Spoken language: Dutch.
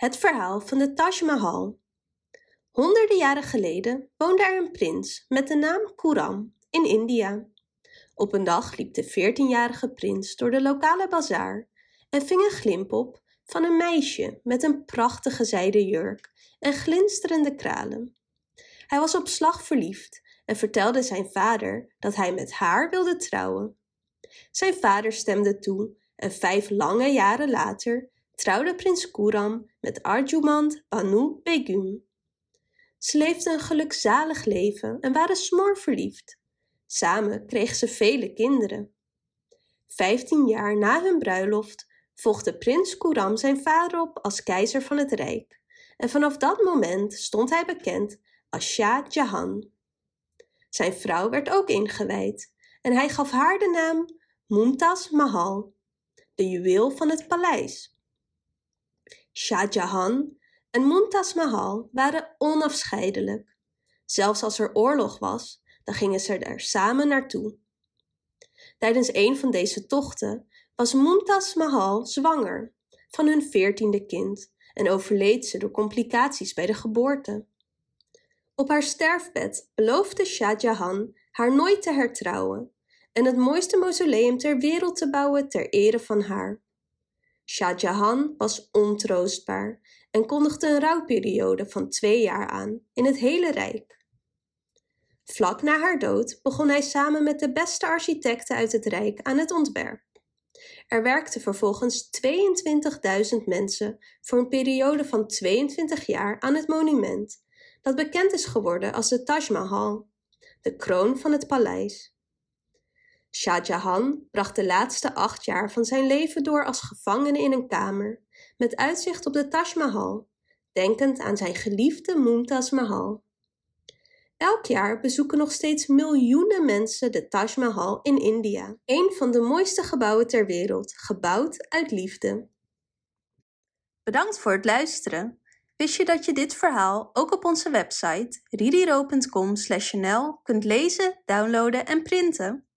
Het verhaal van de Taj Mahal. Honderden jaren geleden woonde er een prins met de naam Khurram in India. Op een dag liep de 14-jarige prins door de lokale bazaar en ving een glimp op van een meisje met een prachtige zijden jurk en glinsterende kralen. Hij was op slag verliefd en vertelde zijn vader dat hij met haar wilde trouwen. Zijn vader stemde toe en vijf lange jaren later trouwde prins Khurram met Arjumand Banu Begum. Ze leefden een gelukzalig leven en waren smor verliefd. Samen kregen ze vele kinderen. Vijftien jaar na hun bruiloft volgde prins Khurram zijn vader op als keizer van het rijk en vanaf dat moment stond hij bekend als Shah Jahan. Zijn vrouw werd ook ingewijd en hij gaf haar de naam Mumtaz Mahal, de juweel van het paleis. Shah Jahan en Mumtaz Mahal waren onafscheidelijk. Zelfs als er oorlog was, dan gingen ze er samen naartoe. Tijdens een van deze tochten was Mumtaz Mahal zwanger van hun veertiende kind en overleed ze door complicaties bij de geboorte. Op haar sterfbed beloofde Shah Jahan haar nooit te hertrouwen en het mooiste mausoleum ter wereld te bouwen ter ere van haar. Shah Jahan was ontroostbaar en kondigde een rouwperiode van twee jaar aan in het hele Rijk. Vlak na haar dood begon hij samen met de beste architecten uit het Rijk aan het ontwerp. Er werkten vervolgens 22.000 mensen voor een periode van 22 jaar aan het monument, dat bekend is geworden als de Taj Mahal, de kroon van het paleis. Shah Jahan bracht de laatste acht jaar van zijn leven door als gevangene in een kamer, met uitzicht op de Taj Mahal, denkend aan zijn geliefde Mumtaz Mahal. Elk jaar bezoeken nog steeds miljoenen mensen de Taj Mahal in India, een van de mooiste gebouwen ter wereld, gebouwd uit liefde. Bedankt voor het luisteren. Wist je dat je dit verhaal ook op onze website ririro.com/nl kunt lezen, downloaden en printen?